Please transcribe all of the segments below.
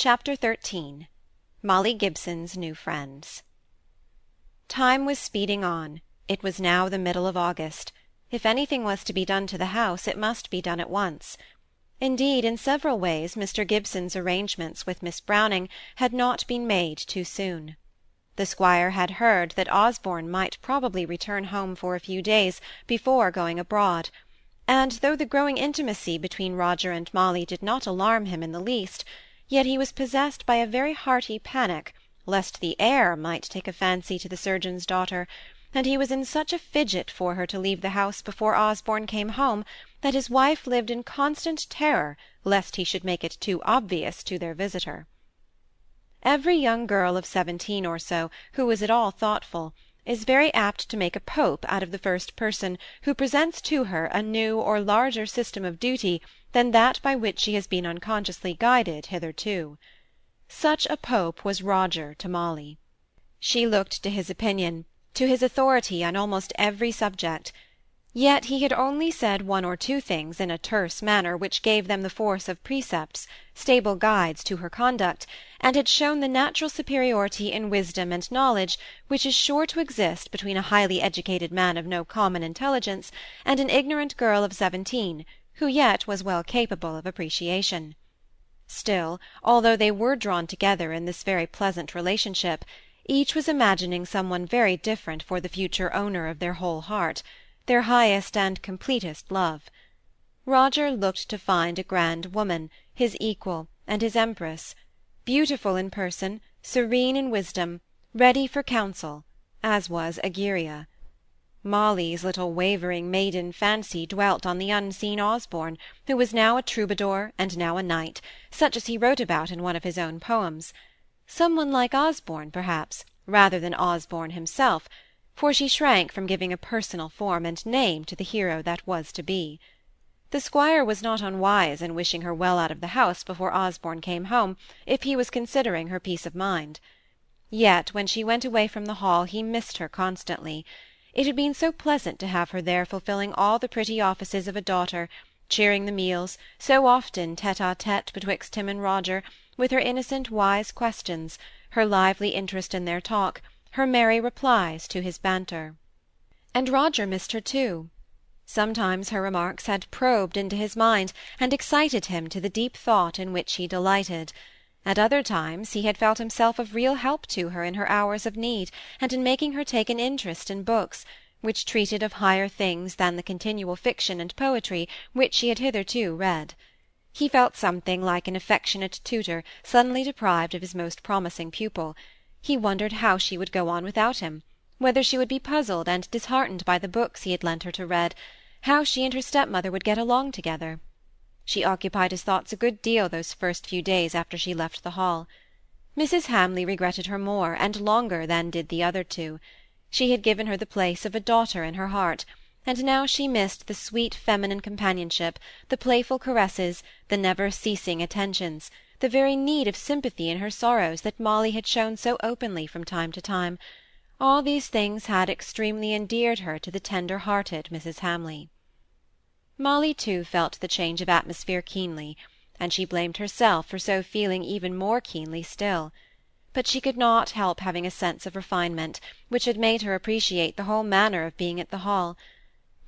Chapter XIII Molly Gibson's New Friends Time was speeding on; it was now the middle of August. If anything was to be done to the house, it must be done at once. Indeed, in several ways Mr. Gibson's arrangements with Miss Browning had not been made too soon. The squire had heard that Osborne might probably return home for a few days before going abroad, and though the growing intimacy between Roger and Molly did not alarm him in the least, yet he was possessed by a very hearty panic lest the heir might take a fancy to the surgeon's daughter, and he was in such a fidget for her to leave the house before Osborne came home, that his wife lived in constant terror lest he should make it too obvious to their visitor. Every young girl of seventeen or so, who was at all thoughtful, is very apt to make a pope out of the first person who presents to her a new or larger system of duty than that by which she has been unconsciously guided hitherto. Such a pope was Roger to Molly. She looked to his opinion, to his authority on almost every subject, yet he had only said one or two things in a terse manner which gave them the force of precepts, stable guides to her conduct, and had shown the natural superiority in wisdom and knowledge which is sure to exist between a highly educated man of no common intelligence and an ignorant girl of seventeen who yet was well capable of appreciation. Still, although they were drawn together in this very pleasant relationship, each was imagining some one very different for the future owner of their whole heart, their highest and completest love. Roger looked to find a grand woman, his equal, and his empress, beautiful in person, serene in wisdom, ready for counsel, as was Egeria. Molly's little wavering maiden fancy dwelt on the unseen Osborne, who was now a troubadour and now a knight, such as he wrote about in one of his own poems. Some one like Osborne, perhaps, rather than Osborne himself, for she shrank from giving a personal form and name to the hero that was to be. The squire was not unwise in wishing her well out of the house before Osborne came home, if he was considering her peace of mind. Yet when she went away from the Hall he missed her constantly. It had been so pleasant to have her there fulfilling all the pretty offices of a daughter, cheering the meals, so often tête-à-tête betwixt him and Roger, with her innocent wise questions, her lively interest in their talk, her merry replies to his banter. And Roger missed her too. Sometimes her remarks had probed into his mind, and excited him to the deep thought in which he delighted. At other times he had felt himself of real help to her in her hours of need, and in making her take an interest in books, which treated of higher things than the continual fiction and poetry which she had hitherto read. He felt something like an affectionate tutor suddenly deprived of his most promising pupil. He wondered how she would go on without him, whether she would be puzzled and disheartened by the books he had lent her to read, how she and her stepmother would get along together. She occupied his thoughts a good deal those first few days after she left the Hall. Mrs. Hamley regretted her more and longer than did the other two. She had given her the place of a daughter in her heart, and now she missed the sweet feminine companionship, the playful caresses, the never-ceasing attentions, the very need of sympathy in her sorrows that Molly had shown so openly from time to time. All these things had extremely endeared her to the tender-hearted Mrs. Hamley. Molly, too, felt the change of atmosphere keenly, and she blamed herself for so feeling even more keenly still. But she could not help having a sense of refinement, which had made her appreciate the whole manner of being at the Hall.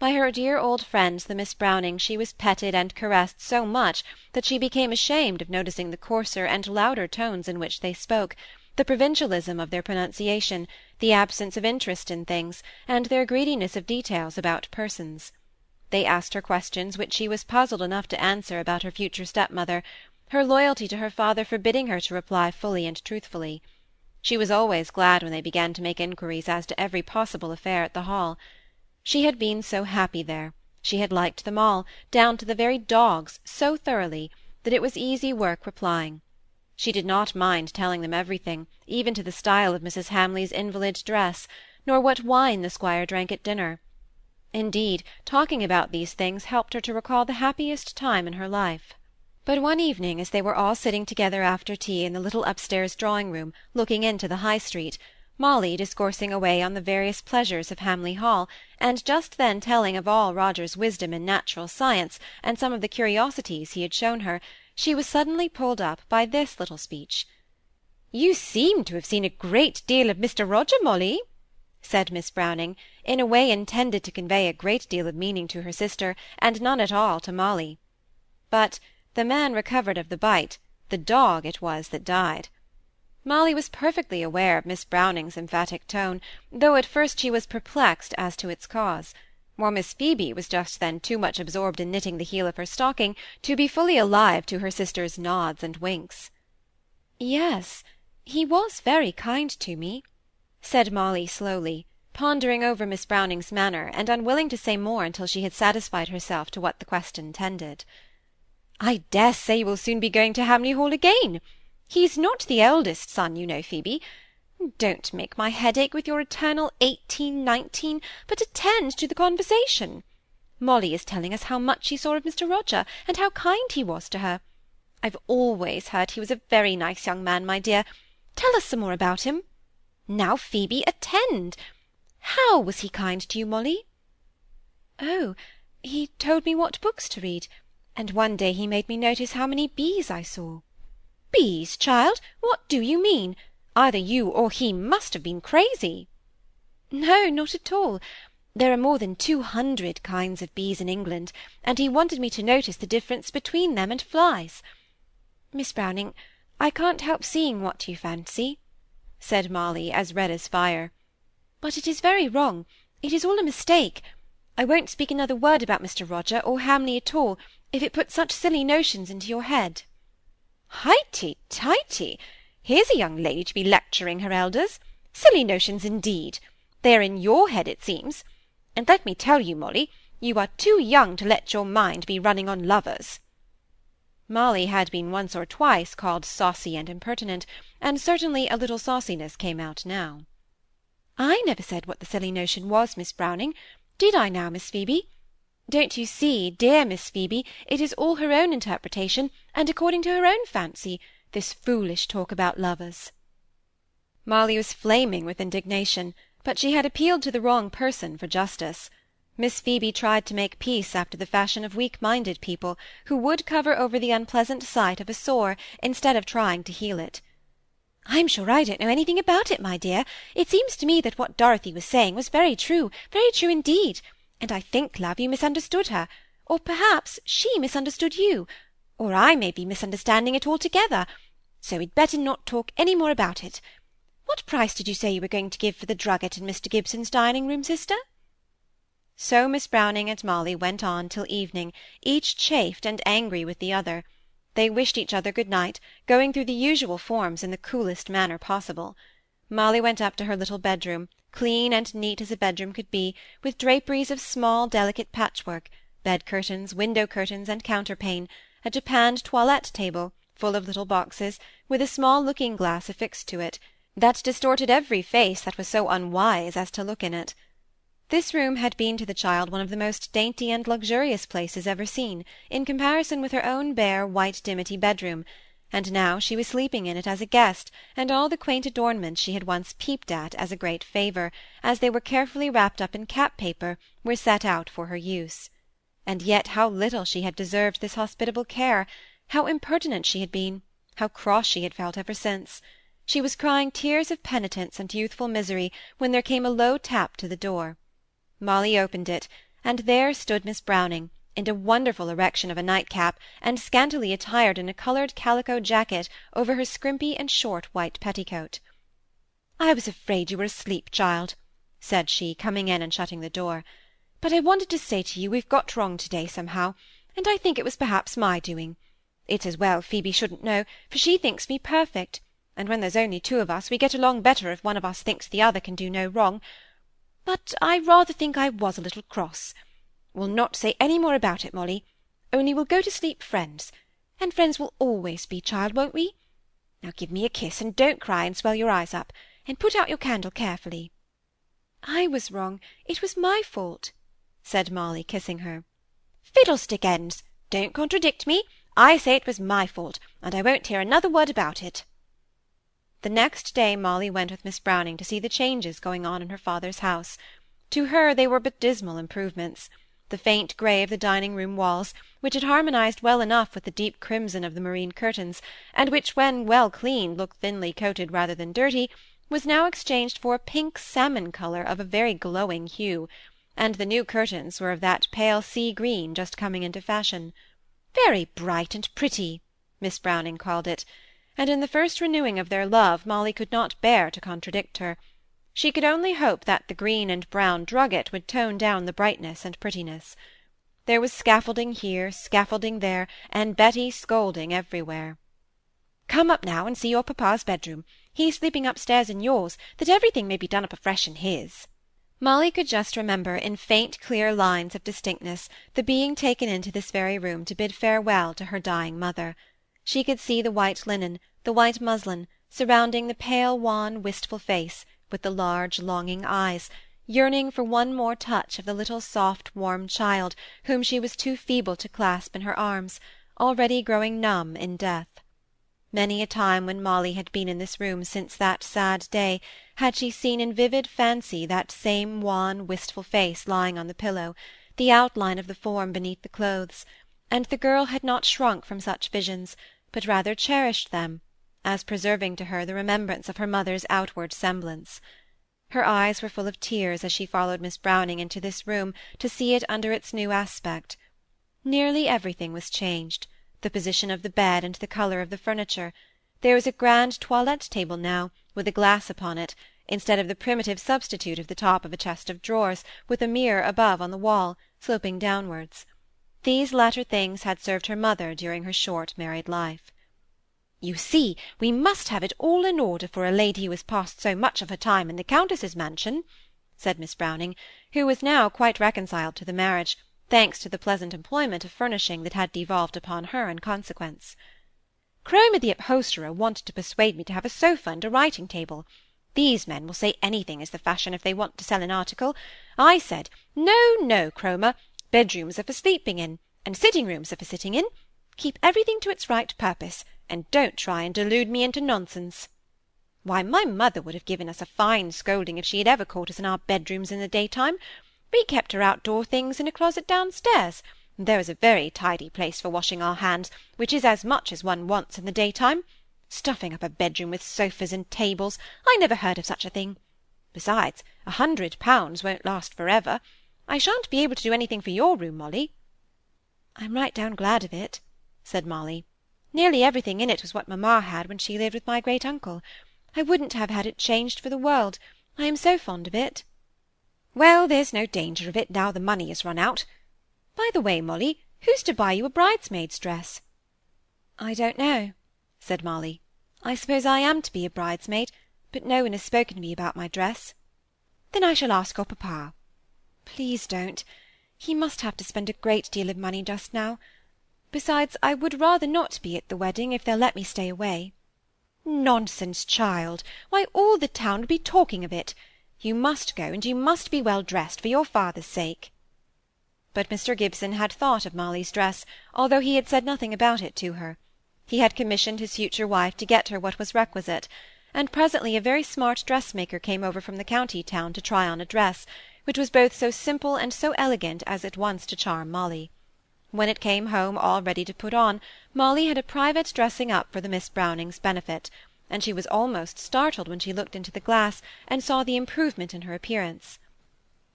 By her dear old friends the Miss Brownings she was petted and caressed so much that she became ashamed of noticing the coarser and louder tones in which they spoke, the provincialism of their pronunciation, the absence of interest in things, and their greediness of details about persons. They asked her questions which she was puzzled enough to answer about her future stepmother, her loyalty to her father forbidding her to reply fully and truthfully. She was always glad when they began to make inquiries as to every possible affair at the Hall. She had been so happy there, she had liked them all, down to the very dogs, so thoroughly, that it was easy work replying. She did not mind telling them everything, even to the style of Mrs. Hamley's invalid dress, nor what wine the squire drank at dinner. Indeed, talking about these things helped her to recall the happiest time in her life. But one evening, as they were all sitting together after tea in the little upstairs drawing-room, looking into the High Street, Molly discoursing away on the various pleasures of Hamley Hall, and just then telling of all Roger's wisdom in natural science, and some of the curiosities he had shown her, she was suddenly pulled up by this little speech. "You seem to have seen a great deal of Mr. Roger, Molly," said Miss Browning, in a way intended to convey a great deal of meaning to her sister, and none at all to Molly. But the man recovered of the bite, the dog it was that died. Molly was perfectly aware of Miss Browning's emphatic tone, though at first she was perplexed as to its cause while Miss Phoebe was just then too much absorbed in knitting the heel of her stocking to be fully alive to her sister's nods and winks. Yes, he was very kind to me, said Molly slowly, pondering over Miss Browning's manner, and unwilling to say more until she had satisfied herself to what the question tended. I dare say you will soon be going to Hamley Hall again. He's not the eldest son, you know, Phoebe. Don't make my head ache with your eternal eighteen nineteen, but attend to the conversation. Molly is telling us how much she saw of Mr. Roger, and how kind he was to her. I've always heard he was a very nice young man, my dear. Tell us some more about him. Now, Phoebe, attend. How was he kind to you, Molly? Oh, he told me what books to read, and one day he made me notice how many bees I saw. Bees, child? What do you mean? Either you or he must have been crazy. No, not at all. There are more than two hundred kinds of bees in England, and he wanted me to notice the difference between them and flies. Miss Browning, I can't help seeing what you fancy, said Molly, as red as fire. But it is very wrong. It is all a mistake. I won't speak another word about Mr. Roger or Hamley at all, if it puts such silly notions into your head. Highty, tighty! Here's a young lady to be lecturing her elders. Silly notions, indeed! They are in your head, it seems. And let me tell you, Molly, you are too young to let your mind be running on lovers. Molly had been once or twice called saucy and impertinent, and certainly a little sauciness came out now. I never said what the silly notion was, Miss Browning. Did I now, Miss Phoebe? Don't you see, dear Miss Phoebe, it is all her own interpretation, and according to her own fancy this foolish talk about lovers. Molly was flaming with indignation, but she had appealed to the wrong person for justice. Miss Phoebe tried to make peace after the fashion of weak-minded people, who would cover over the unpleasant sight of a sore instead of trying to heal it. I'm sure I don't know anything about it, my dear. It seems to me that what Dorothy was saying was very true, very true indeed, and I think, love, you misunderstood her, or perhaps she misunderstood you, or I may be misunderstanding it altogether, so we'd better not talk any more about it. What price did you say you were going to give for the drugget in Mr. Gibson's dining-room, sister? So Miss Browning and Molly went on till evening, each chafed and angry with the other. They wished each other good night, going through the usual forms in the coolest manner possible. Molly went up to her little bedroom, clean and neat as a bedroom could be, with draperies of small delicate patchwork, bed-curtains, window-curtains, and counterpane, a japanned toilette-table, full of little boxes, with a small looking-glass affixed to it, that distorted every face that was so unwise as to look in it. This room had been to the child one of the most dainty and luxurious places ever seen, in comparison with her own bare white dimity bedroom, and now she was sleeping in it as a guest, and all the quaint adornments she had once peeped at as a great favour, as they were carefully wrapped up in cap-paper, were set out for her use and yet how little she had deserved this hospitable care, how impertinent she had been, how cross she had felt ever since. She was crying tears of penitence and youthful misery when there came a low tap to the door. Molly opened it, and there stood Miss Browning, in a wonderful erection of a nightcap, and scantily attired in a coloured calico jacket over her scrimpy and short white petticoat. I was afraid you were asleep, child, said she, coming in and shutting the door. But I wanted to say to you we've got wrong to-day somehow, and I think it was perhaps my doing. It's as well Phoebe shouldn't know, for she thinks me perfect, and when there's only two of us we get along better if one of us thinks the other can do no wrong. But I rather think I was a little cross. We'll not say any more about it, Molly, only we'll go to sleep friends, and friends will always be, child, won't we? Now give me a kiss, and don't cry and swell your eyes up, and put out your candle carefully. I was wrong. It was my fault said Molly, kissing her. Fiddlestick-ends! Don't contradict me. I say it was my fault, and I won't hear another word about it. The next day Molly went with Miss Browning to see the changes going on in her father's house. To her they were but dismal improvements. The faint grey of the dining-room walls, which had harmonized well enough with the deep crimson of the moreen curtains, and which when well cleaned looked thinly coated rather than dirty, was now exchanged for a pink salmon colour of a very glowing hue, and the new curtains were of that pale sea green just coming into fashion. Very bright and pretty, Miss Browning called it, and in the first renewing of their love Molly could not bear to contradict her. She could only hope that the green and brown drugget would tone down the brightness and prettiness. There was scaffolding here, scaffolding there, and Betty scolding everywhere. "Come up now and see your papa's bedroom. He's sleeping upstairs in yours, that everything may be done up afresh in his." Molly could just remember, in faint clear lines of distinctness, the being taken into this very room to bid farewell to her dying mother. She could see the white linen, the white muslin, surrounding the pale wan wistful face, with the large longing eyes, yearning for one more touch of the little soft warm child whom she was too feeble to clasp in her arms, already growing numb in death. Many a time when Molly had been in this room since that sad day, had she seen in vivid fancy that same wan wistful face lying on the pillow, the outline of the form beneath the clothes, and the girl had not shrunk from such visions, but rather cherished them, as preserving to her the remembrance of her mother's outward semblance. Her eyes were full of tears as she followed Miss Browning into this room to see it under its new aspect. Nearly everything was changed, the position of the bed and the colour of the furniture. There was a grand toilette table now, with a glass upon it, instead of the primitive substitute of the top of a chest of drawers, with a mirror above on the wall, sloping downwards. These latter things had served her mother during her short married life. You see, we must have it all in order for a lady who has passed so much of her time in the Countess's mansion," said Miss Browning, who was now quite reconciled to the marriage, thanks to the pleasant employment of furnishing that had devolved upon her in consequence. Cromer the upholsterer wanted to persuade me to have a sofa and a writing-table. These men will say anything is the fashion if they want to sell an article. I said, No, no, Cromer, bedrooms are for sleeping in, and sitting-rooms are for sitting in. Keep everything to its right purpose and don't try and delude me into nonsense. Why, my mother would have given us a fine scolding if she had ever caught us in our bedrooms in the daytime. We kept her outdoor things in a closet downstairs, and there is a very tidy place for washing our hands, which is as much as one wants in the daytime. Stuffing up a bedroom with sofas and tables, I never heard of such a thing. Besides, a hundred pounds won't last for ever. I shan't be able to do anything for your room, Molly. I'm right down glad of it, said Molly. Nearly everything in it was what mamma had when she lived with my great uncle. I wouldn't have had it changed for the world. I am so fond of it. Well, there's no danger of it now the money is run out. By the way, Molly, who's to buy you a bridesmaid's dress? I don't know, said Molly. I suppose I am to be a bridesmaid, but no one has spoken to me about my dress. Then I shall ask your papa. Please don't. He must have to spend a great deal of money just now. Besides, I would rather not be at the wedding, if they'll let me stay away. Nonsense, child! Why, all the town would be talking of it. You must go, and you must be well dressed, for your father's sake. But Mr Gibson had thought of Molly's dress, although he had said nothing about it to her. He had commissioned his future wife to get her what was requisite, and presently a very smart dressmaker came over from the county town to try on a dress, which was both so simple and so elegant as at once to charm Molly. When it came home all ready to put on, Molly had a private dressing up for the Miss Brownings' benefit, and she was almost startled when she looked into the glass and saw the improvement in her appearance.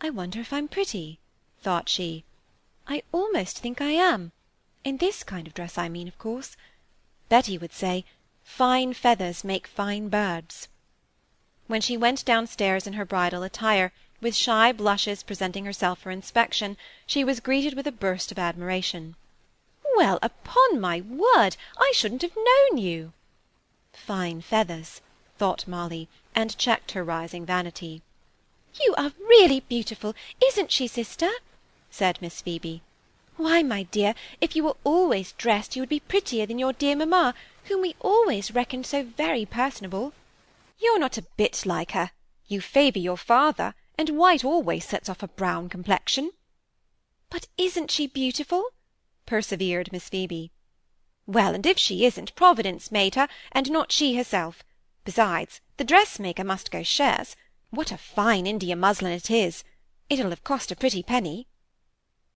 I wonder if I'm pretty, thought she. I almost think I am. In this kind of dress, I mean, of course. Betty would say, fine feathers make fine birds. When she went downstairs in her bridal attire, with shy blushes presenting herself for inspection, she was greeted with a burst of admiration. Well, upon my word, I shouldn't have known you. Fine feathers, thought Molly, and checked her rising vanity. You are really beautiful, isn't she, sister? said Miss Phoebe. Why, my dear, if you were always dressed, you would be prettier than your dear mamma, whom we always reckoned so very personable. You're not a bit like her. You favour your father, and white always sets off a brown complexion. But isn't she beautiful? persevered Miss Phoebe. Well, and if she isn't, Providence made her, and not she herself. Besides, the dressmaker must go shares. What a fine India muslin it is! It'll have cost a pretty penny.